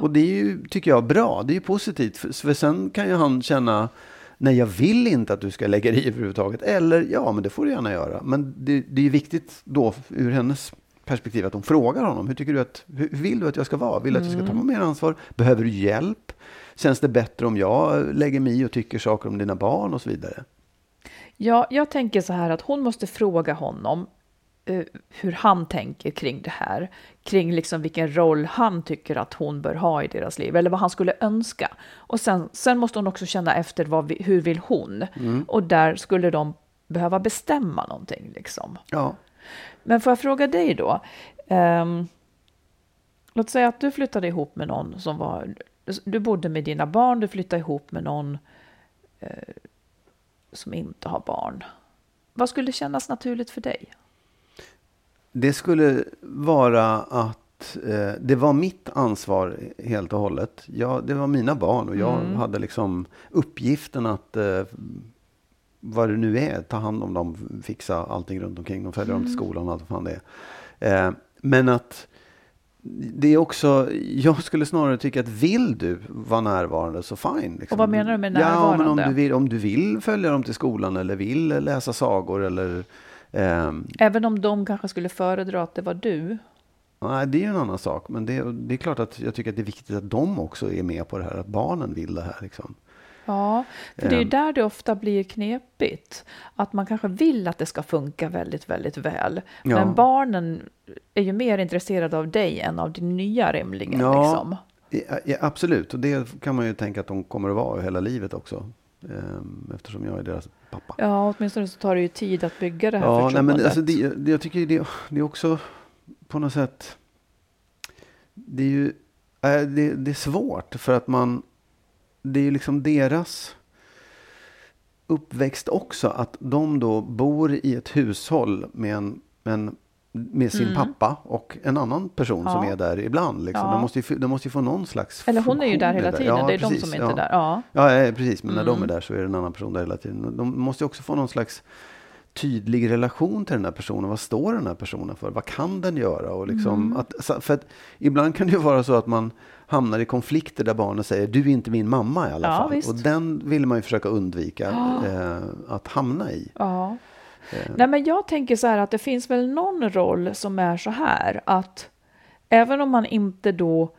Och det är ju, tycker jag, bra. Det är ju positivt. För, för sen kan ju han känna, nej jag vill inte att du ska lägga dig i överhuvudtaget. Eller, ja men det får du gärna göra. Men det, det är ju viktigt då ur hennes perspektiv att hon frågar honom. Hur tycker du att, hur vill du att jag ska vara? Vill du att jag ska ta mer ansvar? Behöver du hjälp? Känns det bättre om jag lägger mig i och tycker saker om dina barn och så vidare? Ja, jag tänker så här att hon måste fråga honom eh, hur han tänker kring det här. Kring liksom vilken roll han tycker att hon bör ha i deras liv. Eller vad han skulle önska. Och sen, sen måste hon också känna efter vad vi, hur vill hon. Och där skulle de behöva bestämma någonting. Liksom. Ja, Men får jag fråga dig då? Ehm, låt säga att du flyttade ihop med någon som var... Du bodde med dina barn, du flyttade ihop med någon eh, som inte har barn. Vad skulle kännas naturligt för dig? Det skulle vara att eh, det var mitt ansvar helt och hållet. Jag, det var mina barn och jag hade liksom uppgiften att eh, vad det nu är, ta hand om dem, fixa allting runt omkring dem, följa dem till skolan och allt vad fan det är. Eh, men att det är också, jag skulle snarare tycka att vill du vara närvarande så fine. Liksom. Och vad menar du med Ja, men om närvarande? du, vill, om du vill följa dem till skolan eller vill läsa sagor eller ehm, Även om de kanske skulle föredra att det var du. Nej, det är ju en annan sak. Men det, det är klart att jag tycker att det är viktigt att de också är med på det här. Att barnen vill det här. Liksom. Ja, för det är ju Ehm. där det ofta blir knepigt. Att man kanske vill att det ska funka väldigt, väldigt väl. Ja. Men barnen är ju mer intresserade av dig än av din nya rimligen. Ja. Liksom. Ja, absolut, och det kan man ju tänka att de kommer att vara hela livet också. Ehm, eftersom jag är deras pappa. Ja, åtminstone så tar det ju tid att bygga det här Ja, nej, förtroendet. men alltså det, det, jag tycker det, det är också på något sätt. Det är ju äh, det, det är svårt för att man. Det är ju liksom deras uppväxt också. Att de då bor i ett hushåll med, en, med, en, med sin pappa och en annan person som Mm. Ja. är där ibland. Liksom. Ja. De, måste ju, de måste ju få någon slags Eller hon är ju där hela tiden. Ja, det är de precis, som inte är där. Ja. Ja, precis. Men när de Mm. är där så är det en annan person där hela tiden. De måste ju också få någon slags tydlig relation till den här personen. Vad står den här personen för? Vad kan den göra? Och liksom Mm. att, för att ibland kan det ju vara så att man hamnar i konflikter där barnen säger du är inte min mamma i alla Ja, fall. visst. Och den vill man ju försöka undvika eh, att hamna i. Ja. Eh. Nej, men jag tänker så här att det finns väl någon roll som är så här att även om man inte då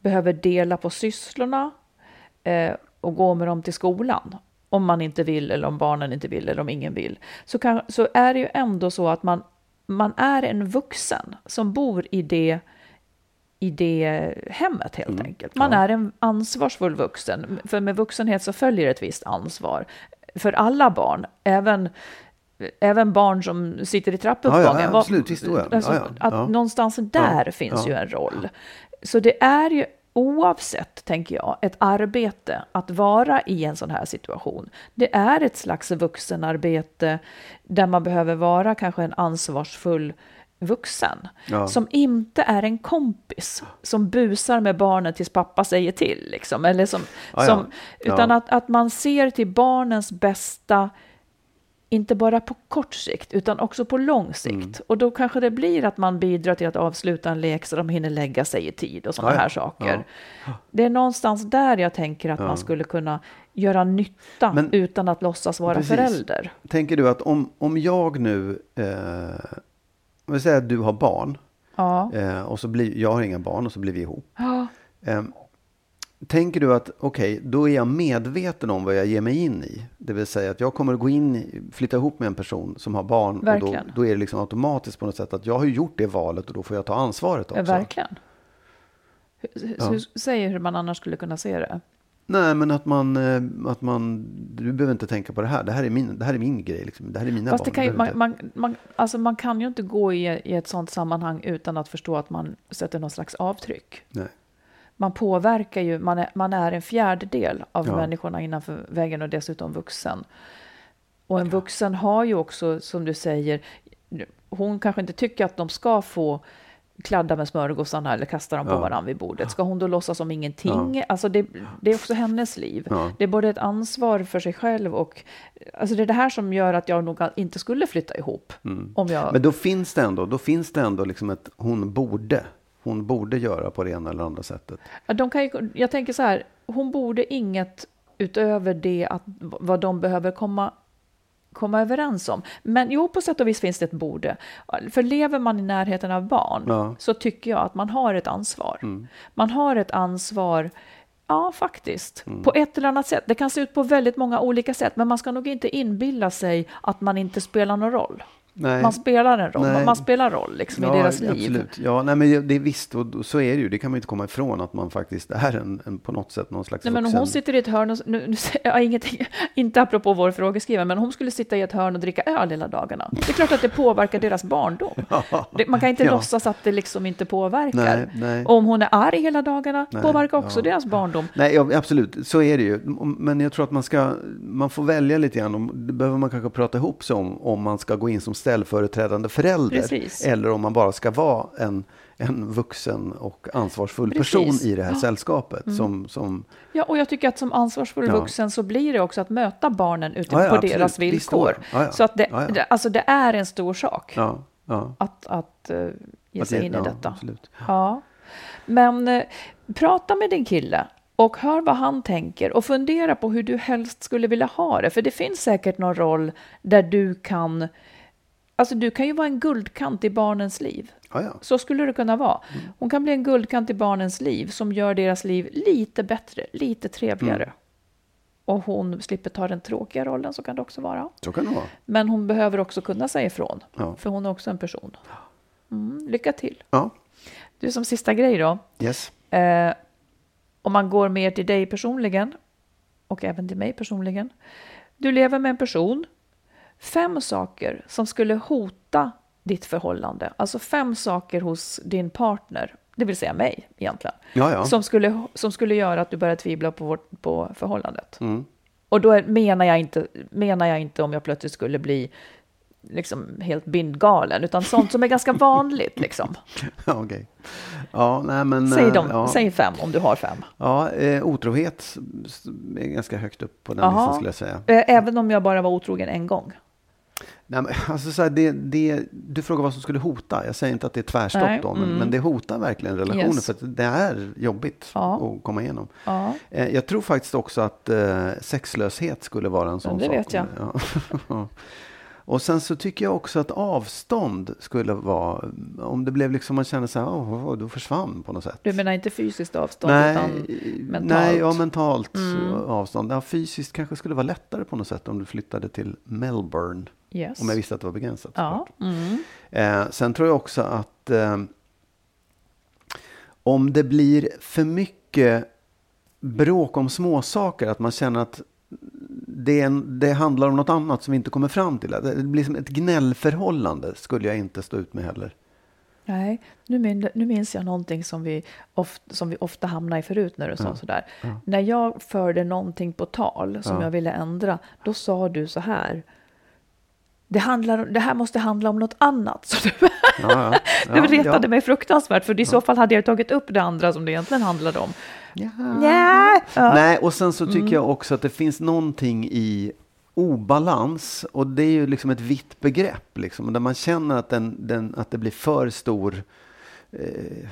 behöver dela på sysslorna eh, och gå med dem till skolan om man inte vill eller om barnen inte vill eller om ingen vill så, kan, så är det ju ändå så att man, man är en vuxen som bor i det i det hemmet helt enkelt. Man är en ansvarsfull vuxen. För med vuxenhet så följer ett visst ansvar. För alla barn, även, även barn som sitter i trappuppgången. Ja, ja, absolut, visst, ja. Alltså, Ja, ja, Att ja. någonstans där Ja, finns ja. ju en roll. Så det är ju oavsett, tänker jag, ett arbete att vara i en sån här situation. Det är ett slags vuxenarbete där man behöver vara kanske en ansvarsfull vuxen Ja. som inte är en kompis som busar med barnen tills pappa säger till. Liksom. Eller som, Ja, ja. som, utan Ja. att, att man ser till barnens bästa inte bara på kort sikt utan också på lång sikt. Mm. Och då kanske det blir att man bidrar till att avsluta en lek så de hinner lägga sig i tid och sådana ja. här saker. Det är någonstans där jag tänker att man skulle kunna göra nytta Men- utan att låtsas vara Precis. förälder. Tänker du att om, om jag nu, eh, vi säger att du har barn Ja. eh, och så blir, jag har inga barn och så blir vi ihop. Ja. Eh, tänker du att okej, då är jag medveten om vad jag ger mig in i. Det vill säga att jag kommer att gå in, flytta ihop med en person som har barn. Och då, Verkligen. då är det liksom automatiskt på något sätt att jag har gjort det valet och då får jag ta ansvaret också. Verkligen. Hur, Ja. hur, säg hur man annars skulle kunna se det. Nej, men att man, eh, att man, du behöver inte tänka på det här. Det här är min, det här är min grej. Liksom. Det här är mina Fast barn. kan ju, man, man, man, alltså man kan ju inte gå i, i ett sådant sammanhang utan att förstå att man sätter någon slags avtryck. Nej. Man påverkar ju, man är, man är en fjärdedel av Ja. människorna innanför väggen och dessutom vuxen. Och en vuxen har ju också, som du säger, hon kanske inte tycker att de ska få kladda med smörgåsarna eller kasta dem på Ja. varandra vid bordet. Ska hon då låtsas som ingenting? Alltså det, det är också hennes liv. Ja. Det är både ett ansvar för sig själv och alltså det är det här som gör att jag nog inte skulle flytta ihop. Om jag, Mm. Men då finns det ändå, då finns det ändå liksom ett hon borde. Hon borde göra på det ena eller andra sättet. Ja, De kan ju, jag tänker så här, hon borde inget utöver det att vad de behöver komma, komma överens om. Men jo, på sätt och vis finns det ett borde. För lever man i närheten av barn Ja. Mm. så tycker jag att man har ett ansvar. Man har ett ansvar, ja faktiskt, Mm. på ett eller annat sätt. Det kan se ut på väldigt många olika sätt, men man ska nog inte inbilla sig att man inte spelar någon roll. Nej. Man spelar en roll, Nej. man, spelar roll liksom, i deras liv. Absolut. Ja, nej, men det är visst, och så är det ju. Det kan man inte komma ifrån att man faktiskt är en, en på något sätt någon slags Nej, men om vuxen. hon sitter i ett hörn, och, nu, nu, jag ingenting, inte apropå vår frågeskrivare, men om hon skulle sitta i ett hörn och dricka öl hela dagarna. Det är klart att det påverkar deras barndom. Det, man kan inte Ja. låtsas att det liksom inte påverkar. Nej, nej. Om hon är arg hela dagarna, påverkar också ja. deras barndom. Nej, ja, absolut. Så är det ju. Men jag tror att man ska, man får välja lite grann. Det behöver man kanske prata ihop sig om, om man ska gå in som ställföreträdande förälder. Precis. Eller om man bara ska vara en, en vuxen och ansvarsfull Precis. person i det här Ja. Mm. sällskapet. Som, som, Ja, och jag tycker att som ansvarsfull Ja. vuxen så blir det också att möta barnen ute Ja, på absolut. deras villkor. Så att det, det, alltså det är en stor sak att, att eh, ge Att sig ge- in i detta. absolut. Ja. Men eh, prata med din kille och hör vad han tänker och fundera på hur du helst skulle vilja ha det. För det finns säkert någon roll där du kan... Alltså du kan ju vara en guldkant i barnens liv. Ja, ja. Så skulle det kunna vara. Hon kan bli en guldkant i barnens liv som gör deras liv lite bättre, lite trevligare. Mm. Och hon slipper ta den tråkiga rollen, så kan det också vara. Så kan det vara. Men hon behöver också kunna säga ifrån, Ja. för hon är också en person. Mm, lycka till! Ja, Du, som sista grej då. yes. Eh, om man går mer till dig personligen och även till mig personligen. Du lever med en person. Fem saker som skulle hota ditt förhållande. Alltså fem saker hos din partner, det vill säga mig egentligen. Ja, ja. Som, skulle, som skulle göra att du börjar tvivla på, vårt, på förhållandet. Mm. Och då menar, jag inte, menar jag inte om jag plötsligt skulle bli liksom helt bindgalen, utan sånt som är ganska vanligt. Liksom. Okej. Ja, nej men... Säg, eh, dem, ja. säg fem om du har fem. Ja, eh, otrohet är ganska högt upp på den listan skulle jag säga. Eh, Även om jag bara var otrogen en gång. Nej, men, alltså, så här, det, det, du frågar vad som skulle hota. Jag säger inte att det är tvärstopp Nej, då, men, mm. men det hotar verkligen relationer Yes. för det är jobbigt Ja. att komma igenom. Ja. Eh, jag tror faktiskt också att eh, sexlöshet skulle vara en sån det sak. vet jag. Ja. Och sen så tycker jag också att avstånd skulle vara, om det blev liksom man känner så här, oh, du försvann på något sätt. Du menar inte fysiskt avstånd, Nej, utan mentalt? nej, ja, mentalt Mm. avstånd. Ja, fysiskt kanske skulle vara lättare på något sätt om du flyttade till Melbourne. Yes. Om jag visste att det var begränsat. Ja. Mm. Eh, sen tror jag också att eh, om det blir för mycket bråk om småsaker, att man känner att det, en, det handlar om något annat som vi inte kommer fram till. Det blir som ett gnällförhållande skulle jag inte stå ut med heller. Nej, nu, min, nu minns jag någonting som vi, oft, som vi ofta hamnar i förut när du sa sådär. När jag förde någonting på tal som Ja. jag ville ändra, då sa du så här. Det, handlar, det här måste handla om något annat. Så du, Ja, ja. det Ja, retade ja. mig fruktansvärt, för i så fall hade jag tagit upp det andra som det egentligen handlade om. Ja. Nej, och sen så tycker Mm. jag också att det finns någonting i obalans. Och det är ju liksom ett vitt begrepp. Liksom, där man känner att, den, den, att det blir för stor... Eh,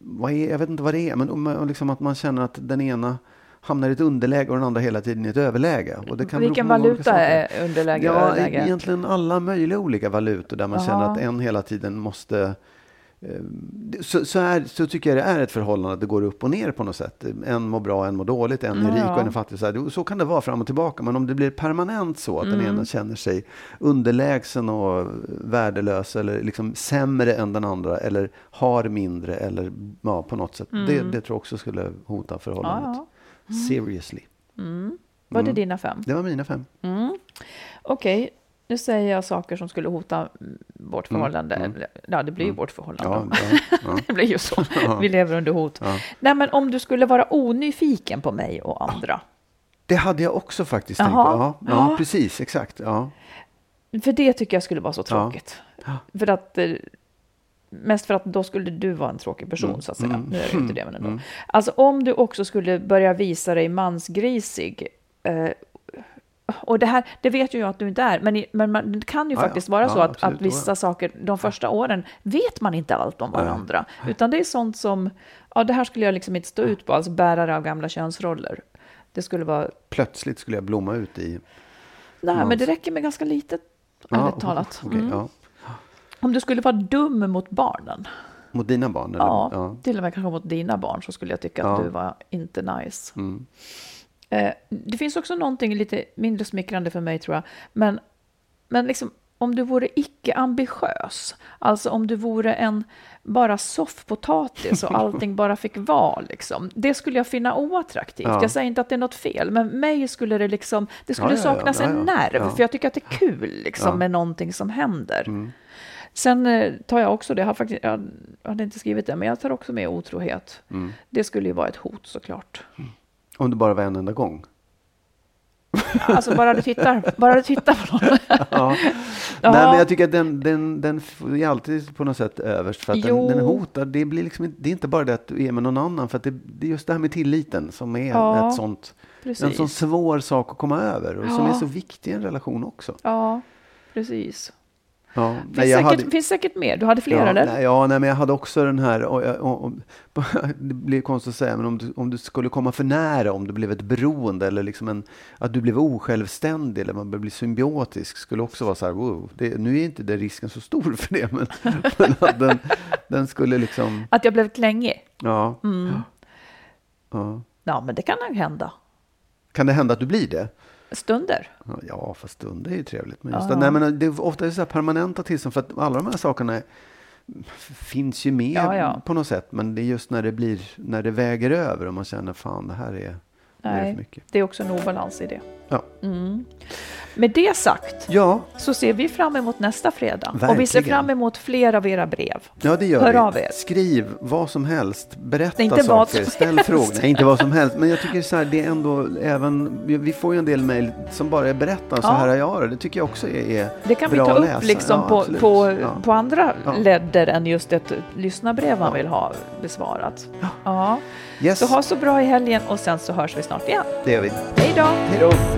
vad är, jag vet inte vad det är, men liksom att man känner att den ena hamnar i ett underläge och den andra hela tiden i ett överläge. Och det kan Vilken valuta är underläge och Ja, överläge? egentligen alla möjliga olika valutor där man känner Ja. att en hela tiden måste... eh, Så, så, är, så tycker jag det är ett förhållande, att det går upp och ner på något sätt. En mår bra, en mår dåligt, en är rik och en är fattig. Så, här, så kan det vara fram och tillbaka. Men om det blir permanent så, att Mm. den ena känner sig underlägsen och värdelös eller liksom sämre än den andra eller har mindre eller ja, på något sätt. Det, det tror jag också skulle hota förhållandet. Mm. Ja, Seriously. Var det dina fem? Det var mina fem. Okej, nu säger jag saker som skulle hota mm, vårt förhållande. Eller, Ja, det blir ju vårt Ja, förhållande. ja, ja. Det blir ju så. Vi lever under hot. Nej, men om du skulle vara onyfiken på mig och andra. Det hade jag också faktiskt tänkt på. Ja, ja, Ja. precis, exakt. Ja. För det tycker jag skulle vara så tråkigt. För att, eh, mest för att då skulle du vara en tråkig person, så att säga. Nu är det inte det, men ändå. Alltså om du också skulle börja visa dig mansgrisig, eh, och det här, det vet ju jag att du inte är, men, i, men man, det kan ju Ja, ja. faktiskt vara Ja, så att, absolut, att vissa saker, de första åren, vet man inte allt om varandra. Utan det är sånt som, ja det här skulle jag liksom inte stå ut på, alltså bärare av gamla könsroller. Det skulle vara, Plötsligt skulle jag blomma ut i... nej men Mans. det räcker med ganska litet, Ja, ärligt talat. okej, Mm. Om du skulle vara dum mot barnen, Mot dina barn? Eller? ja, ja. till och med kanske mot dina barn, så skulle jag tycka att Ja. du var inte nice. Mm. Eh, det finns också någonting lite mindre smickrande för mig tror jag, men, men liksom om du vore icke-ambitiös, alltså om du vore en bara soffpotatis och allting bara fick vara, liksom, det skulle jag finna oattraktivt. Ja. Jag säger inte att det är något fel, men mig skulle det liksom, det skulle Ja, ja, saknas en nerv, för jag tycker att det är kul liksom, med någonting som händer. Mm. Sen eh, tar jag också det, jag, har faktiskt, jag hade inte skrivit det, men jag tar också med otrohet. Mm. Det skulle ju vara ett hot såklart. Om det bara var en enda gång? Alltså bara du tittar, bara du tittar på någon. Ja. Ja. Nej, men jag tycker att den, den, den är alltid på något sätt överst. För att den, den hotar. Det, blir liksom, det är inte bara det att du är med någon annan. För att det, det är just det här med tilliten som är Ja, ett sånt, en sån svår sak att komma över. Och som Ja. är så viktig i en relation också. Ja, precis. Ja, Finns, nej, jag säkert, hade- finns säkert mer. Du hade fler, ja, eller? Nej, ja, nej, men jag hade också den här, och, och, och, det blir konstigt att säga, men om du, om du skulle komma för nära, om det blev ett beroende eller liksom en, att du blev osjälvständig eller man blir symbiotisk, skulle också vara så här, wow, det, nu är inte den risken så stor för det, men, men att den, den skulle liksom, Att jag blev klängig? ja, Mm. ja. Ja, men det kan nog hända. Kan det hända att du blir det? Stunder. Ja, fast stunder är ju trevligt. Men just Ja. det, nej, men det är ofta så permanenta tillstånd, för att alla de här sakerna finns ju med Ja, ja. på något sätt. Men det är just när det blir, när det väger över och man känner fan det här är, det är för Nej, mycket. det är också en obalans i det. Ja. Mm. Med det sagt Ja, så ser vi fram emot nästa fredag. Och vi Verkligen. ser fram emot fler av era brev. ja, det gör Hör vi. av er. Skriv vad som helst, berätta Inte vad saker, som ställ helst. frågor. Nej, inte vad som helst. Men jag tycker så här, det är ändå även, vi- vi får ju en del mejl som bara är berätta, så Ja. här har jag det. Det tycker jag också är, är Det kan vi bra ta att upp läsa. liksom Ja, på, på, på andra Ja. ledder än just ett lyssnarbrev man vill ha besvarat. Ja. Yes, Så ha så bra i helgen och sen så hörs vi snart igen. det gör vi. Hej då! Hej då!